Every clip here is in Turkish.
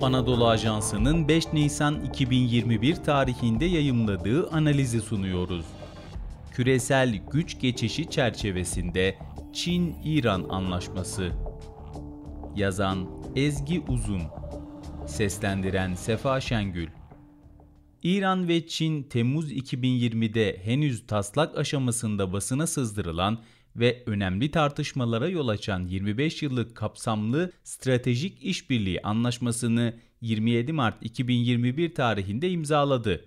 Anadolu Ajansı'nın 5 Nisan 2021 tarihinde yayımladığı analizi sunuyoruz. Küresel güç geçişi çerçevesinde Çin-İran Anlaşması. Yazan Ezgi Uzun. Seslendiren Sefa Şengül. İran ve Çin Temmuz 2020'de henüz taslak aşamasında basına sızdırılan ve önemli tartışmalara yol açan 25 yıllık kapsamlı stratejik işbirliği anlaşmasını 27 Mart 2021 tarihinde imzaladı.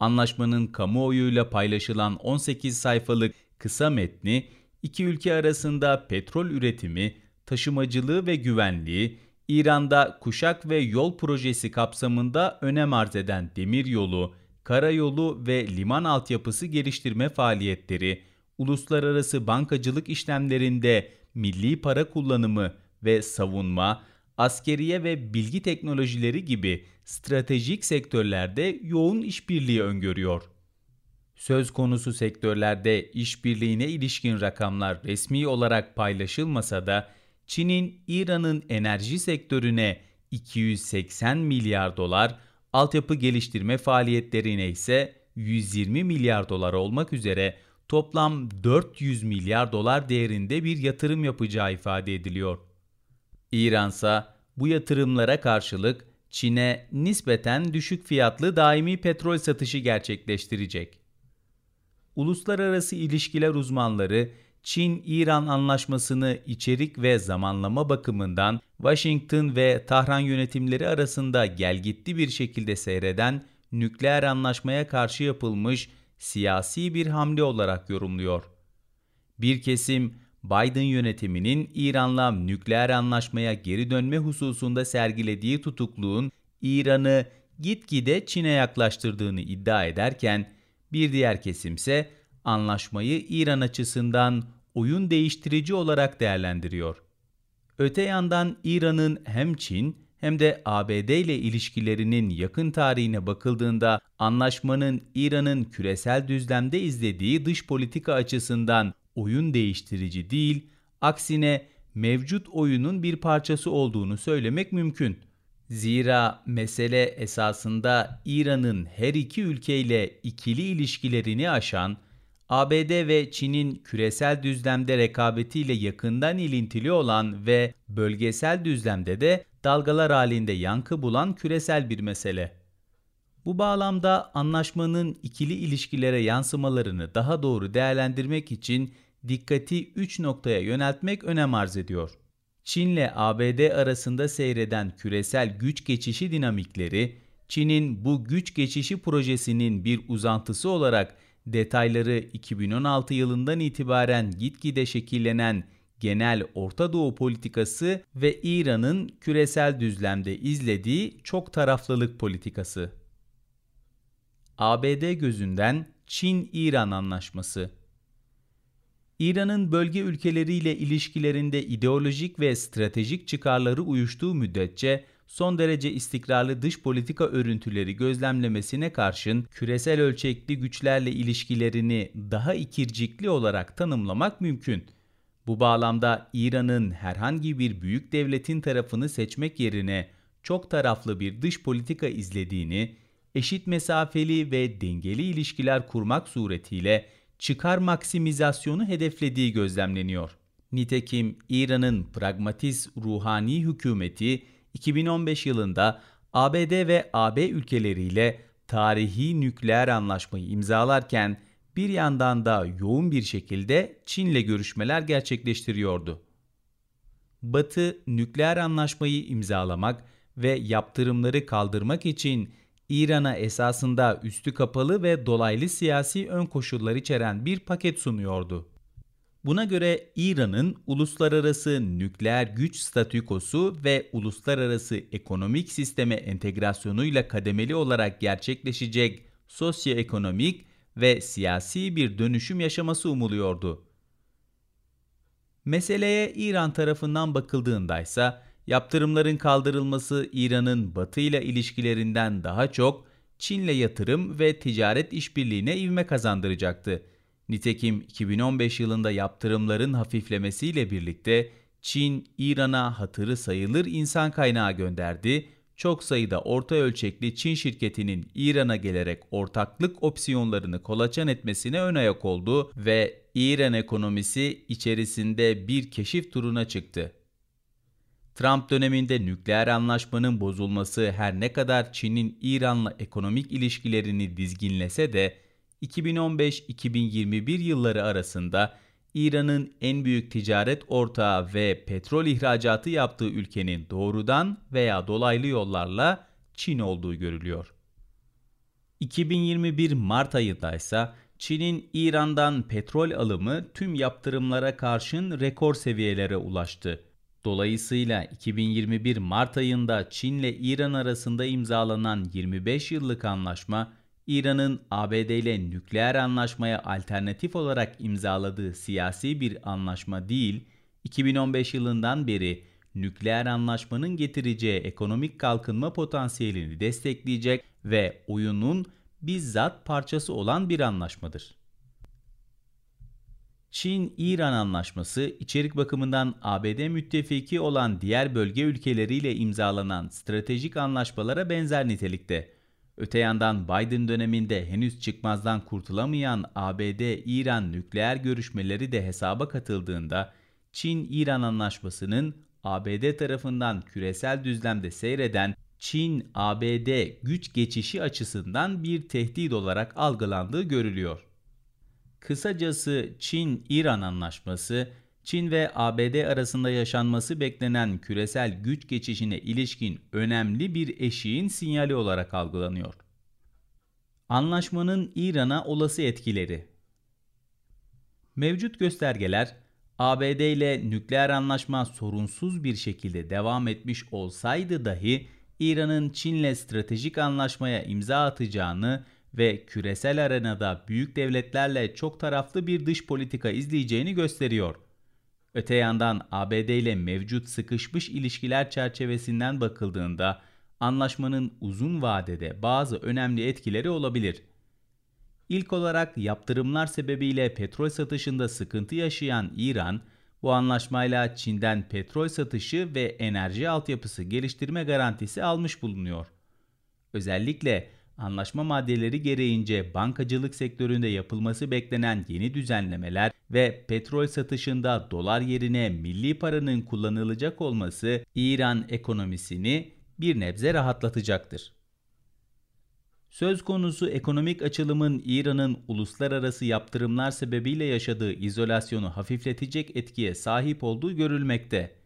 Anlaşmanın kamuoyuyla paylaşılan 18 sayfalık kısa metni iki ülke arasında petrol üretimi, taşımacılığı ve güvenliği, İran'da kuşak ve yol projesi kapsamında önem arz eden demiryolu, karayolu ve liman altyapısı geliştirme faaliyetleri, uluslararası bankacılık işlemlerinde milli para kullanımı ve savunma, askeriye ve bilgi teknolojileri gibi stratejik sektörlerde yoğun işbirliği öngörüyor. Söz konusu sektörlerde işbirliğine ilişkin rakamlar resmi olarak paylaşılmasa da Çin'in İran'ın enerji sektörüne 280 milyar dolar, altyapı geliştirme faaliyetlerine ise 120 milyar dolar olmak üzere toplam 400 milyar dolar değerinde bir yatırım yapacağı ifade ediliyor. İran ise bu yatırımlara karşılık Çin'e nispeten düşük fiyatlı daimi petrol satışı gerçekleştirecek. Uluslararası ilişkiler uzmanları Çin-İran anlaşmasını içerik ve zamanlama bakımından Washington ve Tahran yönetimleri arasında gelgitli bir şekilde seyreden nükleer anlaşmaya karşı yapılmış siyasi bir hamle olarak yorumluyor. Bir kesim Biden yönetiminin İran'la nükleer anlaşmaya geri dönme hususunda sergilediği tutukluğun İran'ı gitgide Çin'e yaklaştırdığını iddia ederken bir diğer kesimse anlaşmayı İran açısından oyun değiştirici olarak değerlendiriyor. Öte yandan İran'ın hem Çin hem de ABD ile ilişkilerinin yakın tarihine bakıldığında anlaşmanın İran'ın küresel düzlemde izlediği dış politika açısından oyun değiştirici değil, aksine mevcut oyunun bir parçası olduğunu söylemek mümkün. Zira mesele esasında İran'ın her iki ülkeyle ikili ilişkilerini aşan, ABD ve Çin'in küresel düzlemde rekabetiyle yakından ilintili olan ve bölgesel düzlemde de dalgalar halinde yankı bulan küresel bir mesele. Bu bağlamda anlaşmanın ikili ilişkilere yansımalarını daha doğru değerlendirmek için dikkati 3 noktaya yöneltmek önem arz ediyor. Çin'le ABD arasında seyreden küresel güç geçişi dinamikleri, Çin'in bu güç geçişi projesinin bir uzantısı olarak detayları 2016 yılından itibaren gitgide şekillenen genel Orta Doğu politikası ve İran'ın küresel düzlemde izlediği çok taraflılık politikası. ABD gözünden Çin-İran anlaşması İran'ın bölge ülkeleriyle ilişkilerinde ideolojik ve stratejik çıkarları uyuştuğu müddetçe son derece istikrarlı dış politika örüntüleri gözlemlemesine karşın küresel ölçekli güçlerle ilişkilerini daha ikircikli olarak tanımlamak mümkün. Bu bağlamda İran'ın herhangi bir büyük devletin tarafını seçmek yerine çok taraflı bir dış politika izlediğini, eşit mesafeli ve dengeli ilişkiler kurmak suretiyle çıkar maksimizasyonu hedeflediği gözlemleniyor. Nitekim İran'ın pragmatist ruhani hükümeti 2015 yılında ABD ve AB ülkeleriyle tarihi nükleer anlaşmayı imzalarken bir yandan da yoğun bir şekilde Çin'le görüşmeler gerçekleştiriyordu. Batı nükleer anlaşmayı imzalamak ve yaptırımları kaldırmak için İran'a esasında üstü kapalı ve dolaylı siyasi ön koşullar içeren bir paket sunuyordu. Buna göre İran'ın uluslararası nükleer güç statükosu ve uluslararası ekonomik sisteme entegrasyonuyla kademeli olarak gerçekleşecek sosyoekonomik ve siyasi bir dönüşüm yaşaması umuluyordu. Meseleye İran tarafından bakıldığında ise yaptırımların kaldırılması İran'ın Batı ile ilişkilerinden daha çok Çin'le yatırım ve ticaret işbirliğine ivme kazandıracaktı. Nitekim 2015 yılında yaptırımların hafiflemesiyle birlikte Çin, İran'a hatırı sayılır insan kaynağı gönderdi, çok sayıda orta ölçekli Çin şirketinin İran'a gelerek ortaklık opsiyonlarını kolaçan etmesine ön ayak oldu ve İran ekonomisi içerisinde bir keşif turuna çıktı. Trump döneminde nükleer anlaşmanın bozulması her ne kadar Çin'in İran'la ekonomik ilişkilerini dizginlese de 2015-2021 yılları arasında İran'ın en büyük ticaret ortağı ve petrol ihracatı yaptığı ülkenin doğrudan veya dolaylı yollarla Çin olduğu görülüyor. 2021 Mart ayında ise Çin'in İran'dan petrol alımı tüm yaptırımlara karşın rekor seviyelere ulaştı. Dolayısıyla 2021 Mart ayında Çin ile İran arasında imzalanan 25 yıllık anlaşma İran'ın ABD ile nükleer anlaşmaya alternatif olarak imzaladığı siyasi bir anlaşma değil, 2015 yılından beri nükleer anlaşmanın getireceği ekonomik kalkınma potansiyelini destekleyecek ve oyunun bizzat parçası olan bir anlaşmadır. Çin-İran anlaşması içerik bakımından ABD müttefiki olan diğer bölge ülkeleriyle imzalanan stratejik anlaşmalara benzer nitelikte. Öte yandan Biden döneminde henüz çıkmazdan kurtulamayan ABD-İran nükleer görüşmeleri de hesaba katıldığında Çin-İran anlaşmasının ABD tarafından küresel düzlemde seyreden Çin-ABD güç geçişi açısından bir tehdit olarak algılandığı görülüyor. Kısacası Çin-İran anlaşması Çin ve ABD arasında yaşanması beklenen küresel güç geçişine ilişkin önemli bir eşiğin sinyali olarak algılanıyor. Anlaşmanın İran'a olası etkileri Mevcut göstergeler ABD ile nükleer anlaşma sorunsuz bir şekilde devam etmiş olsaydı dahi İran'ın Çin'le stratejik anlaşmaya imza atacağını ve küresel arenada büyük devletlerle çok taraflı bir dış politika izleyeceğini gösteriyor. Öte yandan ABD ile mevcut sıkışmış ilişkiler çerçevesinden bakıldığında anlaşmanın uzun vadede bazı önemli etkileri olabilir. İlk olarak yaptırımlar sebebiyle petrol satışında sıkıntı yaşayan İran, bu anlaşmayla Çin'den petrol satışı ve enerji altyapısı geliştirme garantisi almış bulunuyor. Özellikle anlaşma maddeleri gereğince bankacılık sektöründe yapılması beklenen yeni düzenlemeler ve petrol satışında dolar yerine milli paranın kullanılacak olması İran ekonomisini bir nebze rahatlatacaktır. Söz konusu ekonomik açılımın İran'ın uluslararası yaptırımlar sebebiyle yaşadığı izolasyonu hafifletecek etkiye sahip olduğu görülmekte.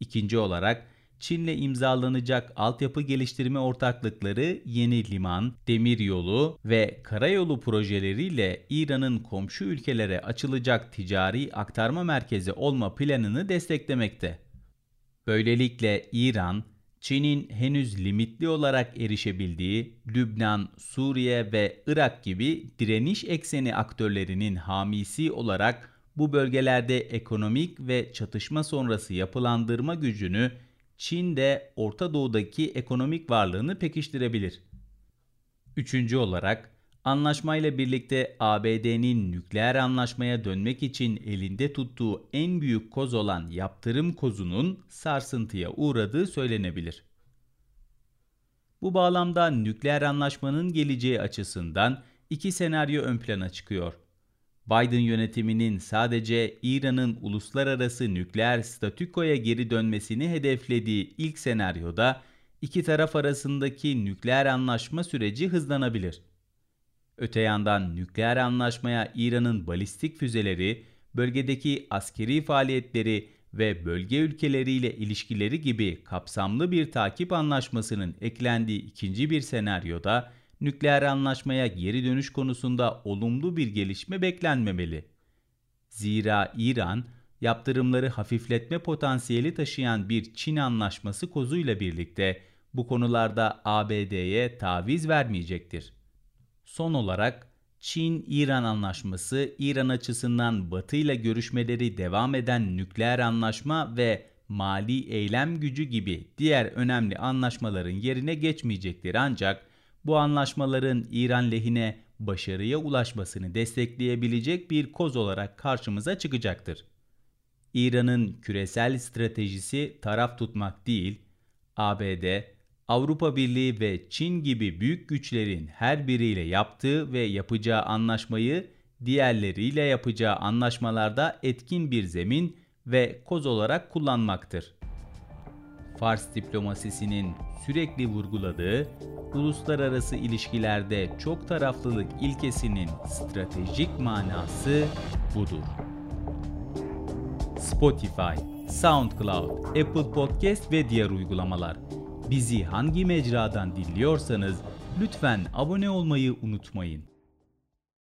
İkinci olarak Çin'le imzalanacak altyapı geliştirme ortaklıkları yeni liman, demiryolu ve karayolu projeleriyle İran'ın komşu ülkelere açılacak ticari aktarma merkezi olma planını desteklemekte. Böylelikle İran, Çin'in henüz limitli olarak erişebildiği Lübnan, Suriye ve Irak gibi direniş ekseni aktörlerinin hamisi olarak bu bölgelerde ekonomik ve çatışma sonrası yapılandırma gücünü Çin de Orta Doğu'daki ekonomik varlığını pekiştirebilir. Üçüncü olarak anlaşmayla birlikte ABD'nin nükleer anlaşmaya dönmek için elinde tuttuğu en büyük koz olan yaptırım kozunun sarsıntıya uğradığı söylenebilir. Bu bağlamda nükleer anlaşmanın geleceği açısından iki senaryo ön plana çıkıyor. Biden yönetiminin sadece İran'ın uluslararası nükleer statükoya geri dönmesini hedeflediği ilk senaryoda iki taraf arasındaki nükleer anlaşma süreci hızlanabilir. Öte yandan nükleer anlaşmaya İran'ın balistik füzeleri, bölgedeki askeri faaliyetleri ve bölge ülkeleriyle ilişkileri gibi kapsamlı bir takip anlaşmasının eklendiği ikinci bir senaryoda nükleer anlaşmaya geri dönüş konusunda olumlu bir gelişme beklenmemeli. Zira İran, yaptırımları hafifletme potansiyeli taşıyan bir Çin anlaşması kozuyla birlikte bu konularda ABD'ye taviz vermeyecektir. Son olarak Çin-İran anlaşması İran açısından Batı ile görüşmeleri devam eden nükleer anlaşma ve mali eylem gücü gibi diğer önemli anlaşmaların yerine geçmeyecektir ancak bu anlaşmaların İran lehine başarıya ulaşmasını destekleyebilecek bir koz olarak karşımıza çıkacaktır. İran'ın küresel stratejisi taraf tutmak değil, ABD, Avrupa Birliği ve Çin gibi büyük güçlerin her biriyle yaptığı ve yapacağı anlaşmayı diğerleriyle yapacağı anlaşmalarda etkin bir zemin ve koz olarak kullanmaktır. Fars diplomasisinin sürekli vurguladığı uluslararası ilişkilerde çok taraflılık ilkesinin stratejik manası budur. Spotify, SoundCloud, Apple Podcast ve diğer uygulamalar. Bizi hangi mecradan dinliyorsanız lütfen abone olmayı unutmayın.